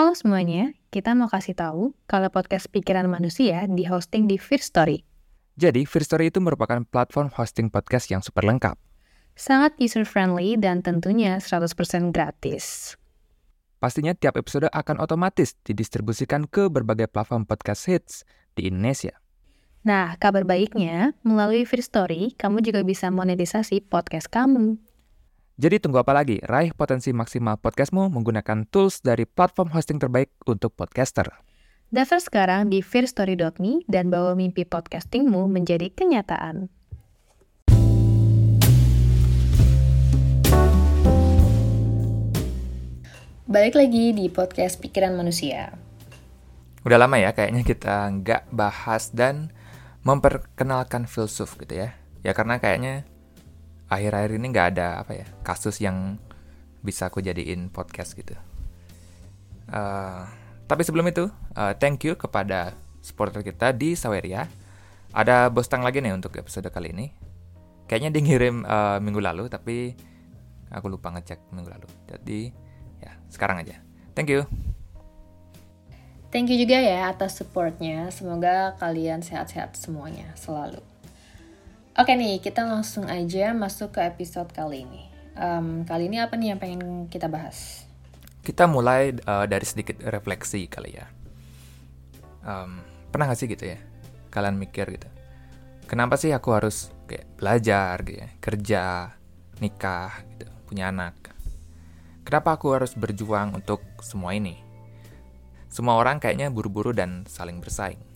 Halo semuanya, kita mau kasih tahu kalau podcast Pikiran Manusia di hosting di First Story. Jadi, First Story itu merupakan platform hosting podcast yang super lengkap. Sangat user-friendly dan tentunya 100% gratis. Pastinya tiap episode akan otomatis didistribusikan ke berbagai platform podcast hits di Indonesia. Nah, kabar baiknya, melalui First Story, kamu juga bisa monetisasi podcast kamu. Jadi tunggu apa lagi? Raih potensi maksimal podcastmu menggunakan tools dari platform hosting terbaik untuk podcaster. Daftar sekarang di fearstory.me dan bawa mimpi podcastingmu menjadi kenyataan. Balik lagi di podcast Pikiran Manusia. Udah lama ya kayaknya kita nggak bahas dan memperkenalkan filsuf gitu ya. Ya karena kayaknya akhir-akhir ini nggak ada apa ya kasus yang bisa aku jadiin podcast gitu. Uh, tapi sebelum itu, uh, thank you kepada supporter kita di Saweria. Ada bostang lagi nih untuk episode kali ini. Kayaknya dia ngirim uh, minggu lalu, tapi aku lupa ngecek minggu lalu. Jadi ya sekarang aja. Thank you. Thank you juga ya atas supportnya. Semoga kalian sehat-sehat semuanya selalu. Oke nih, kita langsung aja masuk ke episode kali ini. Um, kali ini apa nih yang pengen kita bahas? Kita mulai uh, dari sedikit refleksi kali ya. Um, pernah gak sih gitu ya, kalian mikir gitu, kenapa sih aku harus kayak belajar gitu ya, kerja, nikah, gitu, punya anak? Kenapa aku harus berjuang untuk semua ini? Semua orang kayaknya buru-buru dan saling bersaing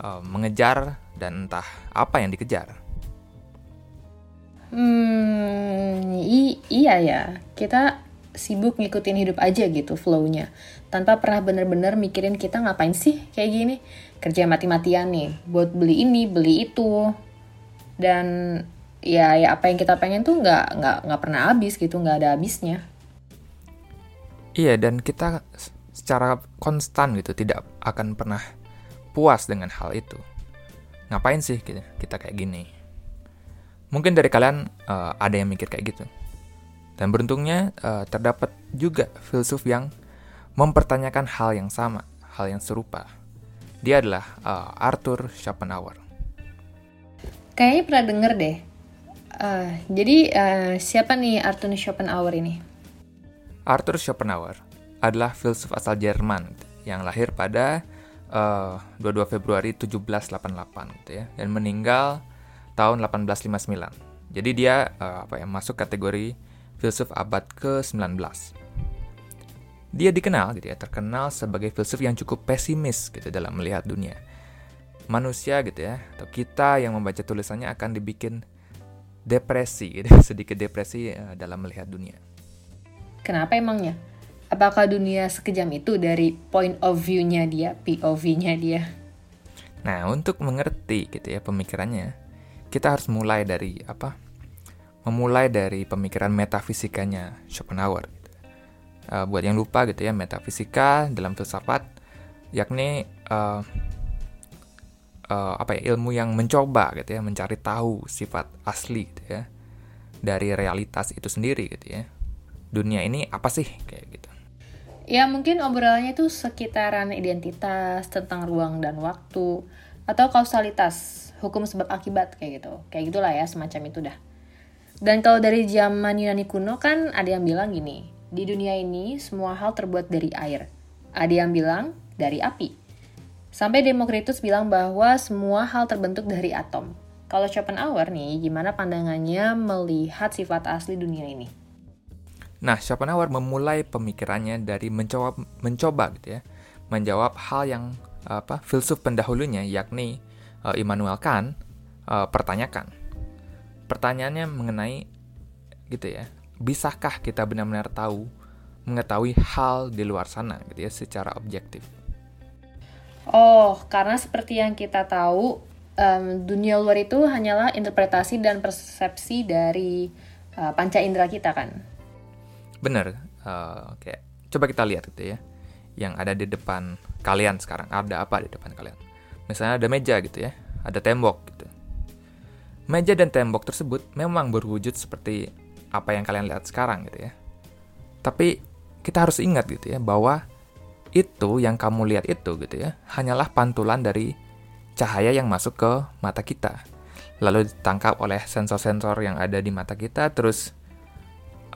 uh, mengejar dan entah apa yang dikejar. Hmm, iya ya. Kita sibuk ngikutin hidup aja gitu flow-nya. Tanpa pernah bener-bener mikirin kita ngapain sih kayak gini. Kerja mati-matian nih, buat beli ini, beli itu. Dan ya, ya apa yang kita pengen tuh nggak nggak nggak pernah habis gitu, nggak ada habisnya. Iya, dan kita secara konstan gitu tidak akan pernah puas dengan hal itu. Ngapain sih kita, kita kayak gini? Mungkin dari kalian uh, ada yang mikir kayak gitu. Dan beruntungnya uh, terdapat juga filsuf yang mempertanyakan hal yang sama, hal yang serupa. Dia adalah uh, Arthur Schopenhauer. Kayaknya pernah denger deh. Uh, jadi uh, siapa nih Arthur Schopenhauer ini? Arthur Schopenhauer adalah filsuf asal Jerman yang lahir pada uh, 22 Februari 1788 gitu ya dan meninggal tahun 1859. Jadi dia uh, apa ya masuk kategori filsuf abad ke-19. Dia dikenal gitu ya, terkenal sebagai filsuf yang cukup pesimis gitu dalam melihat dunia. Manusia gitu ya, atau kita yang membaca tulisannya akan dibikin depresi gitu, sedikit depresi uh, dalam melihat dunia. Kenapa emangnya? Apakah dunia sekejam itu dari point of view-nya dia, POV-nya dia? Nah, untuk mengerti gitu ya pemikirannya, kita harus mulai dari apa? Memulai dari pemikiran metafisikanya Schopenhauer. Uh, buat yang lupa gitu ya, metafisika dalam filsafat yakni uh, uh, apa ya ilmu yang mencoba gitu ya, mencari tahu sifat asli gitu ya dari realitas itu sendiri gitu ya. Dunia ini apa sih kayak gitu. Ya mungkin obrolannya itu sekitaran identitas, tentang ruang dan waktu, atau kausalitas, hukum sebab akibat kayak gitu. Kayak gitulah ya, semacam itu dah. Dan kalau dari zaman Yunani kuno kan ada yang bilang gini, di dunia ini semua hal terbuat dari air. Ada yang bilang dari api. Sampai Demokritus bilang bahwa semua hal terbentuk dari atom. Kalau Schopenhauer nih, gimana pandangannya melihat sifat asli dunia ini? Nah, Schopenhauer memulai pemikirannya dari mencoba mencoba gitu ya, menjawab hal yang apa filsuf pendahulunya yakni uh, Immanuel Kant uh, pertanyakan. Pertanyaannya mengenai gitu ya, bisakah kita benar-benar tahu mengetahui hal di luar sana gitu ya secara objektif? Oh, karena seperti yang kita tahu, um, dunia luar itu hanyalah interpretasi dan persepsi dari uh, panca indera kita kan bener uh, kayak coba kita lihat gitu ya yang ada di depan kalian sekarang. Ada apa di depan kalian? Misalnya ada meja gitu ya ada tembok gitu. Meja dan tembok tersebut memang berwujud seperti apa yang kalian lihat sekarang gitu ya. Tapi kita harus ingat gitu ya bahwa itu yang kamu lihat itu gitu ya hanyalah pantulan dari cahaya yang masuk ke mata kita. Lalu ditangkap oleh sensor-sensor yang ada di mata kita terus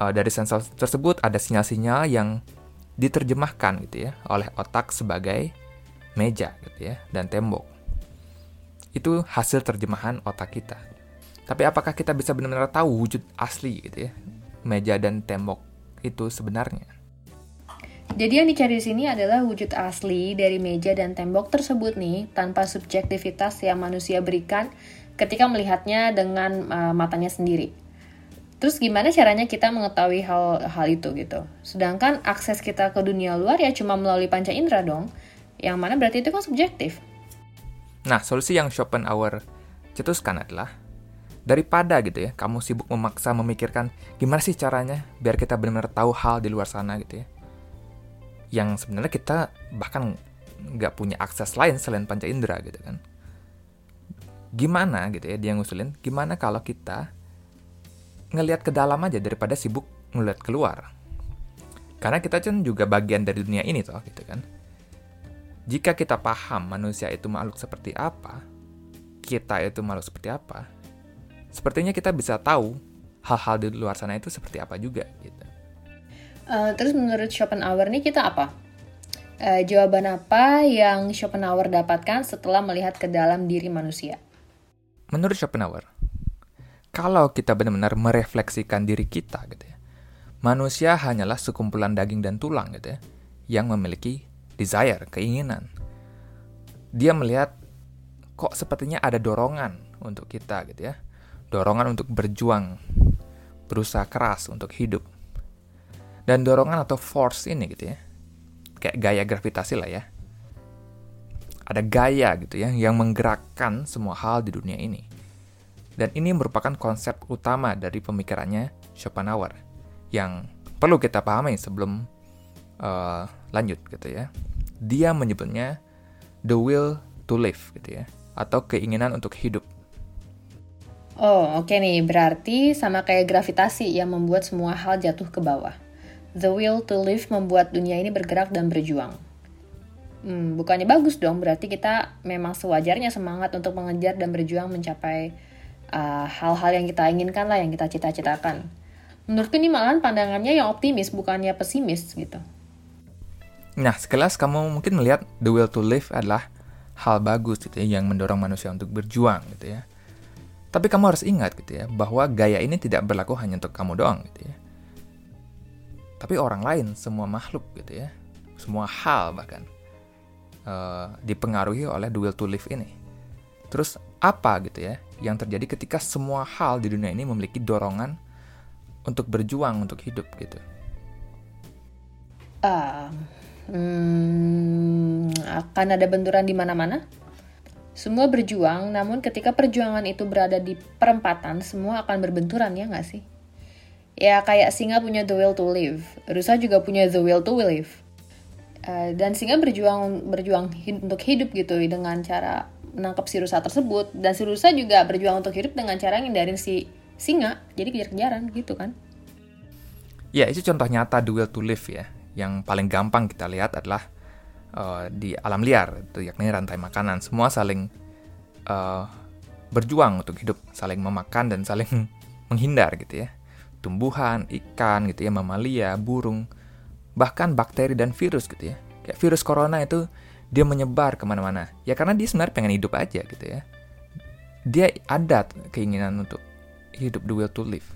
uh, dari sensor tersebut ada sinyal-sinyal yang diterjemahkan gitu ya oleh otak sebagai meja gitu ya dan tembok. Itu hasil terjemahan otak kita. Tapi apakah kita bisa benar-benar tahu wujud asli gitu ya meja dan tembok itu sebenarnya? Jadi yang dicari di sini adalah wujud asli dari meja dan tembok tersebut nih, tanpa subjektivitas yang manusia berikan ketika melihatnya dengan uh, matanya sendiri. Terus gimana caranya kita mengetahui hal hal itu gitu? Sedangkan akses kita ke dunia luar ya cuma melalui panca indera dong, yang mana berarti itu kan subjektif. Nah, solusi yang Schopenhauer cetuskan adalah daripada gitu ya, kamu sibuk memaksa memikirkan gimana sih caranya biar kita benar-benar tahu hal di luar sana gitu ya yang sebenarnya kita bahkan nggak punya akses lain selain panca indera gitu kan gimana gitu ya dia ngusulin gimana kalau kita ngelihat ke dalam aja daripada sibuk ngeliat keluar karena kita kan juga bagian dari dunia ini toh gitu kan jika kita paham manusia itu makhluk seperti apa kita itu makhluk seperti apa sepertinya kita bisa tahu hal-hal di luar sana itu seperti apa juga gitu Uh, terus menurut Schopenhauer nih kita apa? Uh, jawaban apa yang Schopenhauer dapatkan setelah melihat ke dalam diri manusia? Menurut Schopenhauer, kalau kita benar-benar merefleksikan diri kita gitu ya, manusia hanyalah sekumpulan daging dan tulang gitu ya, yang memiliki desire, keinginan. Dia melihat kok sepertinya ada dorongan untuk kita gitu ya. Dorongan untuk berjuang, berusaha keras untuk hidup dan dorongan atau force ini gitu ya, kayak gaya gravitasi lah ya. Ada gaya gitu ya yang menggerakkan semua hal di dunia ini. Dan ini merupakan konsep utama dari pemikirannya Schopenhauer yang perlu kita pahami sebelum uh, lanjut gitu ya. Dia menyebutnya the will to live gitu ya atau keinginan untuk hidup. Oh, oke okay nih. Berarti sama kayak gravitasi yang membuat semua hal jatuh ke bawah. The will to live membuat dunia ini bergerak dan berjuang. Hmm, bukannya bagus dong, berarti kita memang sewajarnya semangat untuk mengejar dan berjuang mencapai uh, hal-hal uh, yang kita inginkan lah, yang kita cita-citakan. Menurutku ini malahan pandangannya yang optimis, bukannya pesimis gitu. Nah, sekelas kamu mungkin melihat the will to live adalah hal bagus gitu ya, yang mendorong manusia untuk berjuang gitu ya. Tapi kamu harus ingat gitu ya, bahwa gaya ini tidak berlaku hanya untuk kamu doang gitu ya tapi orang lain, semua makhluk gitu ya, semua hal bahkan uh, dipengaruhi oleh the will to live ini. Terus apa gitu ya yang terjadi ketika semua hal di dunia ini memiliki dorongan untuk berjuang untuk hidup gitu? Uh, hmm, akan ada benturan di mana-mana. Semua berjuang, namun ketika perjuangan itu berada di perempatan, semua akan berbenturan ya nggak sih? Ya kayak singa punya the will to live, rusa juga punya the will to live. Uh, dan singa berjuang berjuang hid untuk hidup gitu dengan cara menangkap si rusa tersebut dan si rusa juga berjuang untuk hidup dengan cara ngindarin si singa jadi kejar-kejaran gitu kan. Ya itu contoh nyata the will to live ya. Yang paling gampang kita lihat adalah uh, di alam liar itu yakni rantai makanan semua saling uh, berjuang untuk hidup, saling memakan dan saling menghindar gitu ya tumbuhan, ikan gitu ya, mamalia, burung, bahkan bakteri dan virus gitu ya. Kayak virus corona itu dia menyebar ke mana-mana. Ya karena dia sebenarnya pengen hidup aja gitu ya. Dia ada keinginan untuk hidup the will to live.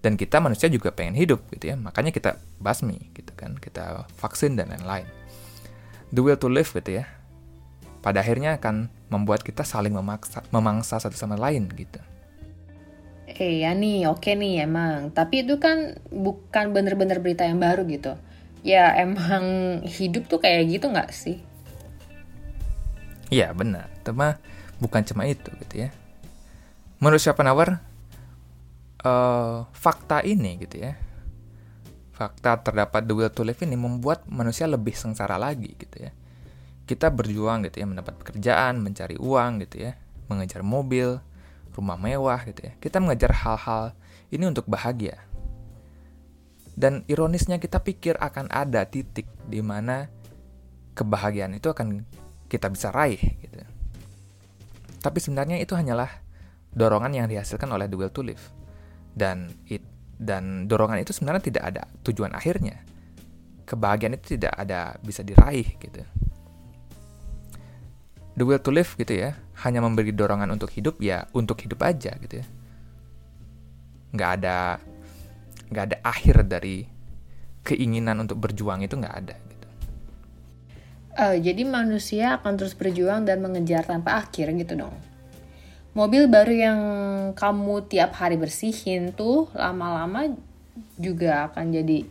Dan kita manusia juga pengen hidup gitu ya. Makanya kita basmi gitu kan. Kita vaksin dan lain-lain. The will to live gitu ya. Pada akhirnya akan membuat kita saling memaksa, memangsa satu sama lain gitu eh ya nih oke okay nih emang tapi itu kan bukan bener-bener berita yang baru gitu ya emang hidup tuh kayak gitu nggak sih Iya benar, tapi bukan cuma itu gitu ya. Menurut Schopenhauer, uh, fakta ini gitu ya, fakta terdapat the will to live ini membuat manusia lebih sengsara lagi gitu ya. Kita berjuang gitu ya, mendapat pekerjaan, mencari uang gitu ya, mengejar mobil, rumah mewah gitu ya. Kita mengejar hal-hal ini untuk bahagia. Dan ironisnya kita pikir akan ada titik di mana kebahagiaan itu akan kita bisa raih gitu. Tapi sebenarnya itu hanyalah dorongan yang dihasilkan oleh the will to live. Dan it, dan dorongan itu sebenarnya tidak ada tujuan akhirnya. Kebahagiaan itu tidak ada bisa diraih gitu. The will to live gitu ya, hanya memberi dorongan untuk hidup ya untuk hidup aja gitu ya. Nggak ada nggak ada akhir dari keinginan untuk berjuang itu nggak ada. Uh, jadi manusia akan terus berjuang dan mengejar tanpa akhir gitu dong. Mobil baru yang kamu tiap hari bersihin tuh lama-lama juga akan jadi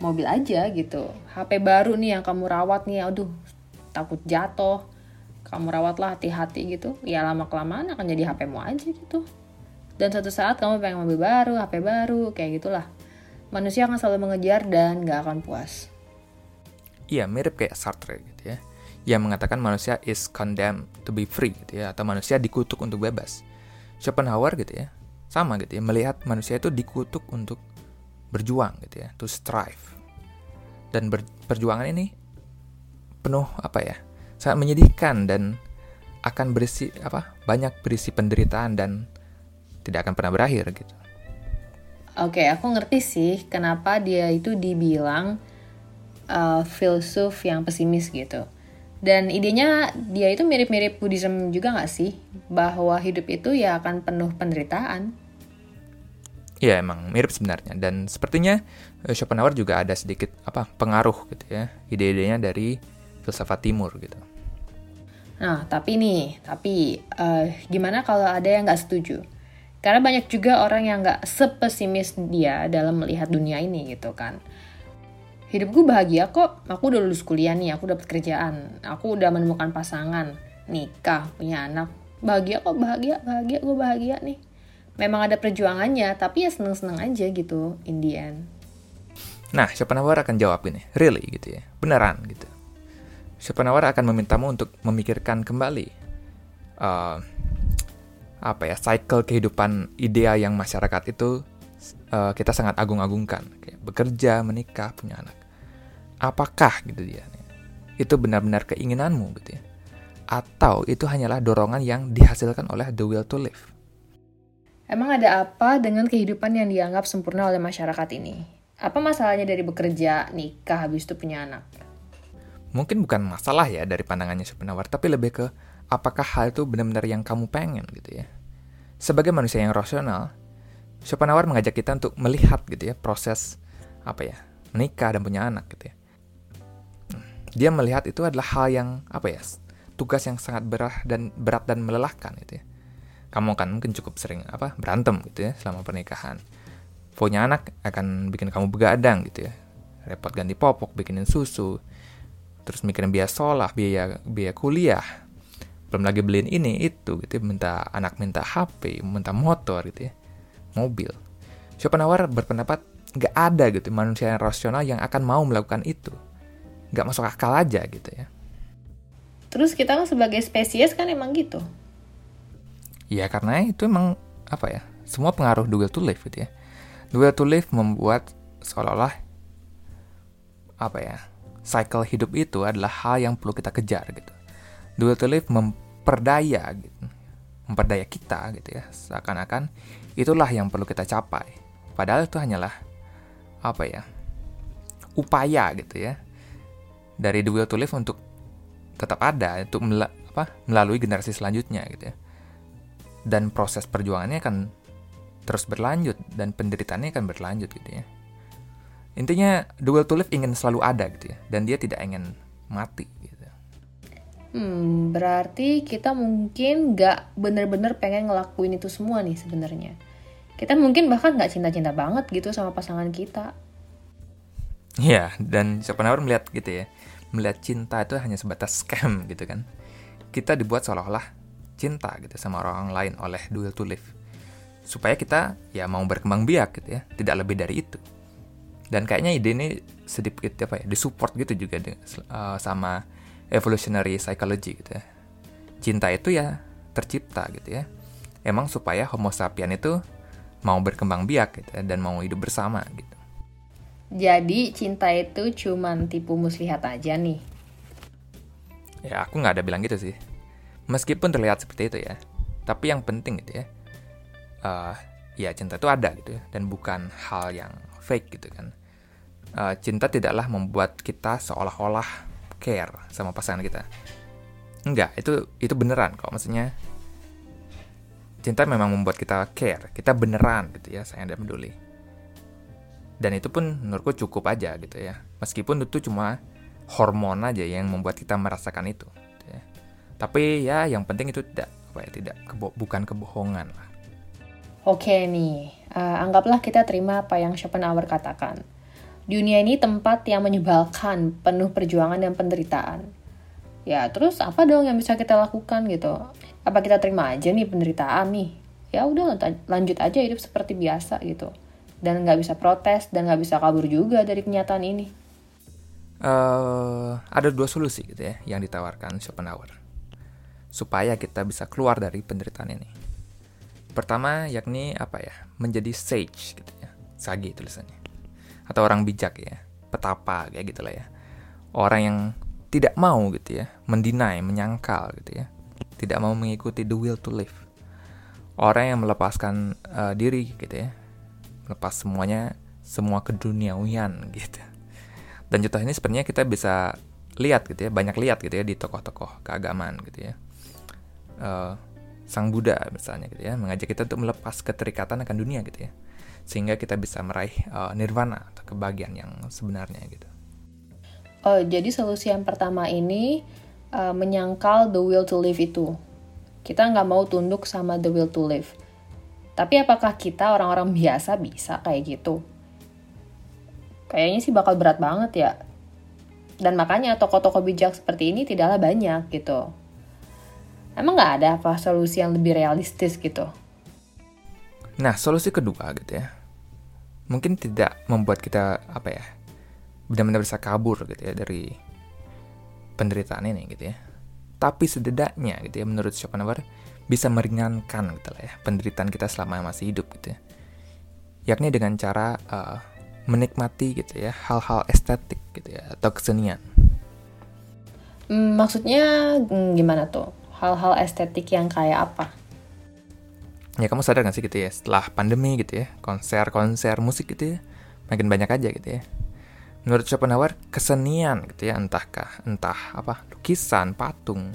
mobil aja gitu. HP baru nih yang kamu rawat nih, aduh takut jatuh. Kamu rawatlah hati-hati gitu. Ya lama kelamaan akan jadi HPmu aja gitu dan suatu saat kamu pengen mobil baru, HP baru, kayak gitulah. Manusia akan selalu mengejar dan gak akan puas. Iya, mirip kayak Sartre gitu ya. Yang mengatakan manusia is condemned to be free gitu ya, atau manusia dikutuk untuk bebas. Schopenhauer gitu ya, sama gitu ya, melihat manusia itu dikutuk untuk berjuang gitu ya, to strive. Dan ber, perjuangan ini penuh apa ya, sangat menyedihkan dan akan berisi apa banyak berisi penderitaan dan tidak akan pernah berakhir gitu. Oke, okay, aku ngerti sih kenapa dia itu dibilang uh, filsuf yang pesimis gitu. Dan idenya dia itu mirip-mirip Buddhism juga gak sih? Bahwa hidup itu ya akan penuh penderitaan. Iya emang mirip sebenarnya dan sepertinya eh, Schopenhauer juga ada sedikit apa pengaruh gitu ya ide-idenya dari filsafat timur gitu. Nah tapi nih tapi uh, gimana kalau ada yang nggak setuju? Karena banyak juga orang yang gak sepesimis dia dalam melihat dunia ini gitu kan. Hidup gue bahagia kok, aku udah lulus kuliah nih, aku dapat kerjaan, aku udah menemukan pasangan, nikah, punya anak. Bahagia kok, bahagia, bahagia, gue bahagia nih. Memang ada perjuangannya, tapi ya seneng-seneng aja gitu, in the end. Nah, Schopenhauer akan jawab ini, really gitu ya, beneran gitu. Schopenhauer akan memintamu untuk memikirkan kembali uh, apa ya cycle kehidupan ideal yang masyarakat itu uh, kita sangat agung-agungkan kayak bekerja menikah punya anak apakah gitu dia itu benar-benar keinginanmu gitu ya? Atau itu hanyalah dorongan yang dihasilkan oleh the will to live? Emang ada apa dengan kehidupan yang dianggap sempurna oleh masyarakat ini? Apa masalahnya dari bekerja nikah habis itu punya anak? Mungkin bukan masalah ya dari pandangannya Schopenhauer tapi lebih ke apakah hal itu benar-benar yang kamu pengen gitu ya. Sebagai manusia yang rasional, Schopenhauer mengajak kita untuk melihat gitu ya proses apa ya menikah dan punya anak gitu ya. Dia melihat itu adalah hal yang apa ya tugas yang sangat berat dan berat dan melelahkan gitu ya. Kamu kan mungkin cukup sering apa berantem gitu ya selama pernikahan. Punya anak akan bikin kamu begadang gitu ya. Repot ganti popok, bikinin susu, terus mikirin biaya sekolah, biaya biaya kuliah, belum lagi beliin ini itu gitu ya. minta anak minta HP minta motor gitu ya mobil Schopenhauer berpendapat nggak ada gitu manusia yang rasional yang akan mau melakukan itu nggak masuk akal aja gitu ya. Terus kita kan sebagai spesies kan emang gitu. Ya karena itu emang apa ya semua pengaruh will to live gitu ya. Will to live membuat seolah-olah apa ya cycle hidup itu adalah hal yang perlu kita kejar gitu. Will to live memperdaya gitu memperdaya kita gitu ya seakan-akan itulah yang perlu kita capai. Padahal itu hanyalah apa ya upaya gitu ya dari the will to live untuk tetap ada untuk mel apa, melalui generasi selanjutnya gitu ya dan proses perjuangannya akan terus berlanjut dan penderitaannya akan berlanjut gitu ya intinya the will to live ingin selalu ada gitu ya dan dia tidak ingin mati gitu Hmm, berarti kita mungkin nggak bener-bener pengen ngelakuin itu semua nih sebenarnya. Kita mungkin bahkan nggak cinta-cinta banget gitu sama pasangan kita. Iya, dan Schopenhauer melihat gitu ya, melihat cinta itu hanya sebatas scam gitu kan. Kita dibuat seolah-olah cinta gitu sama orang lain oleh will to live. Supaya kita ya mau berkembang biak gitu ya, tidak lebih dari itu. Dan kayaknya ide ini sedikit apa ya, disupport gitu juga uh, sama evolutionary psychology gitu ya. Cinta itu ya tercipta gitu ya. Emang supaya Homo sapien itu mau berkembang biak gitu ya, dan mau hidup bersama gitu. Jadi cinta itu cuman tipu muslihat aja nih. Ya aku nggak ada bilang gitu sih. Meskipun terlihat seperti itu ya. Tapi yang penting gitu ya. Uh, ya cinta itu ada gitu ya. Dan bukan hal yang fake gitu kan. Uh, cinta tidaklah membuat kita seolah-olah care sama pasangan kita. Enggak, itu itu beneran kok. Maksudnya cinta memang membuat kita care. Kita beneran gitu ya, sayang dan peduli. Dan itu pun menurutku cukup aja gitu ya. Meskipun itu cuma hormon aja yang membuat kita merasakan itu. Gitu ya. Tapi ya yang penting itu tidak apa ya tidak kebo bukan kebohongan lah. Oke nih, uh, anggaplah kita terima apa yang Schopenhauer katakan. Dunia ini tempat yang menyebalkan, penuh perjuangan dan penderitaan. Ya, terus apa dong yang bisa kita lakukan gitu? Apa kita terima aja nih penderitaan nih? Ya udah lanjut aja hidup seperti biasa gitu. Dan nggak bisa protes dan nggak bisa kabur juga dari kenyataan ini. Uh, ada dua solusi gitu ya yang ditawarkan Schopenhauer supaya kita bisa keluar dari penderitaan ini. Pertama yakni apa ya menjadi sage gitu ya sage tulisannya. Atau orang bijak ya petapa kayak gitulah ya. Orang yang tidak mau gitu ya mendinai menyangkal gitu ya. Tidak mau mengikuti the will to live. Orang yang melepaskan uh, diri gitu ya melepas semuanya semua keduniawian gitu dan contoh ini sebenarnya kita bisa lihat gitu ya, banyak lihat gitu ya di tokoh-tokoh keagamaan gitu ya. Uh, Sang Buddha misalnya gitu ya, mengajak kita untuk melepas keterikatan akan dunia gitu ya. Sehingga kita bisa meraih uh, nirvana atau kebahagiaan yang sebenarnya gitu. Oh, jadi solusi yang pertama ini uh, menyangkal the will to live itu. Kita nggak mau tunduk sama the will to live. Tapi apakah kita orang-orang biasa bisa kayak gitu? kayaknya sih bakal berat banget ya. Dan makanya toko-toko bijak seperti ini tidaklah banyak gitu. Emang nggak ada apa solusi yang lebih realistis gitu? Nah, solusi kedua gitu ya. Mungkin tidak membuat kita apa ya benar-benar bisa kabur gitu ya dari penderitaan ini gitu ya. Tapi setidaknya gitu ya menurut Schopenhauer bisa meringankan gitu lah ya penderitaan kita selama masih hidup gitu ya. Yakni dengan cara uh, menikmati gitu ya hal-hal estetik gitu ya atau kesenian. Hmm, maksudnya hmm, gimana tuh? Hal-hal estetik yang kayak apa? Ya kamu sadar gak sih gitu ya setelah pandemi gitu ya konser-konser musik gitu ya makin banyak aja gitu ya. Menurut Schopenhauer kesenian gitu ya entahkah entah apa lukisan, patung,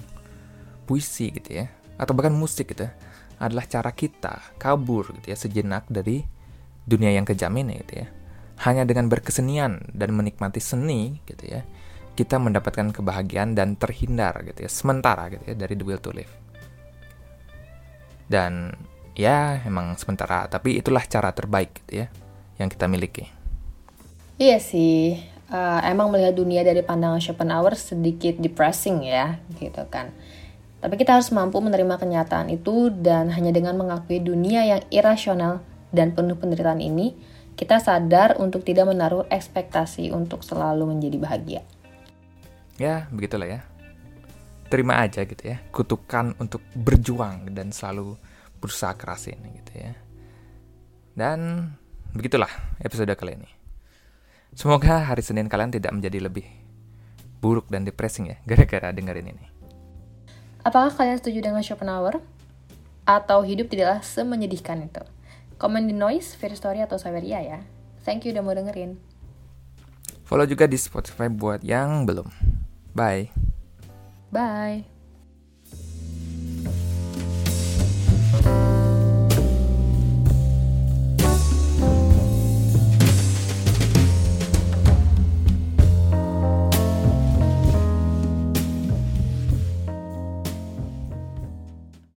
puisi gitu ya atau bahkan musik gitu ya, adalah cara kita kabur gitu ya sejenak dari dunia yang kejam ini gitu ya hanya dengan berkesenian dan menikmati seni gitu ya, kita mendapatkan kebahagiaan dan terhindar gitu ya, sementara gitu ya dari the will to live. Dan ya emang sementara, tapi itulah cara terbaik gitu ya yang kita miliki. Iya sih, uh, emang melihat dunia dari pandangan Schopenhauer sedikit depressing ya, gitu kan. Tapi kita harus mampu menerima kenyataan itu dan hanya dengan mengakui dunia yang irasional dan penuh penderitaan ini, kita sadar untuk tidak menaruh ekspektasi untuk selalu menjadi bahagia. Ya, begitulah ya. Terima aja gitu ya, kutukan untuk berjuang dan selalu berusaha keras ini gitu ya. Dan begitulah episode kali ini. Semoga hari Senin kalian tidak menjadi lebih buruk dan depressing ya gara-gara dengerin ini. Apakah kalian setuju dengan Schopenhauer? Atau hidup tidaklah semenyedihkan itu? Komen di Noise, Fair Story, atau Saweria ya. Thank you udah mau dengerin. Follow juga di Spotify buat yang belum. Bye. Bye.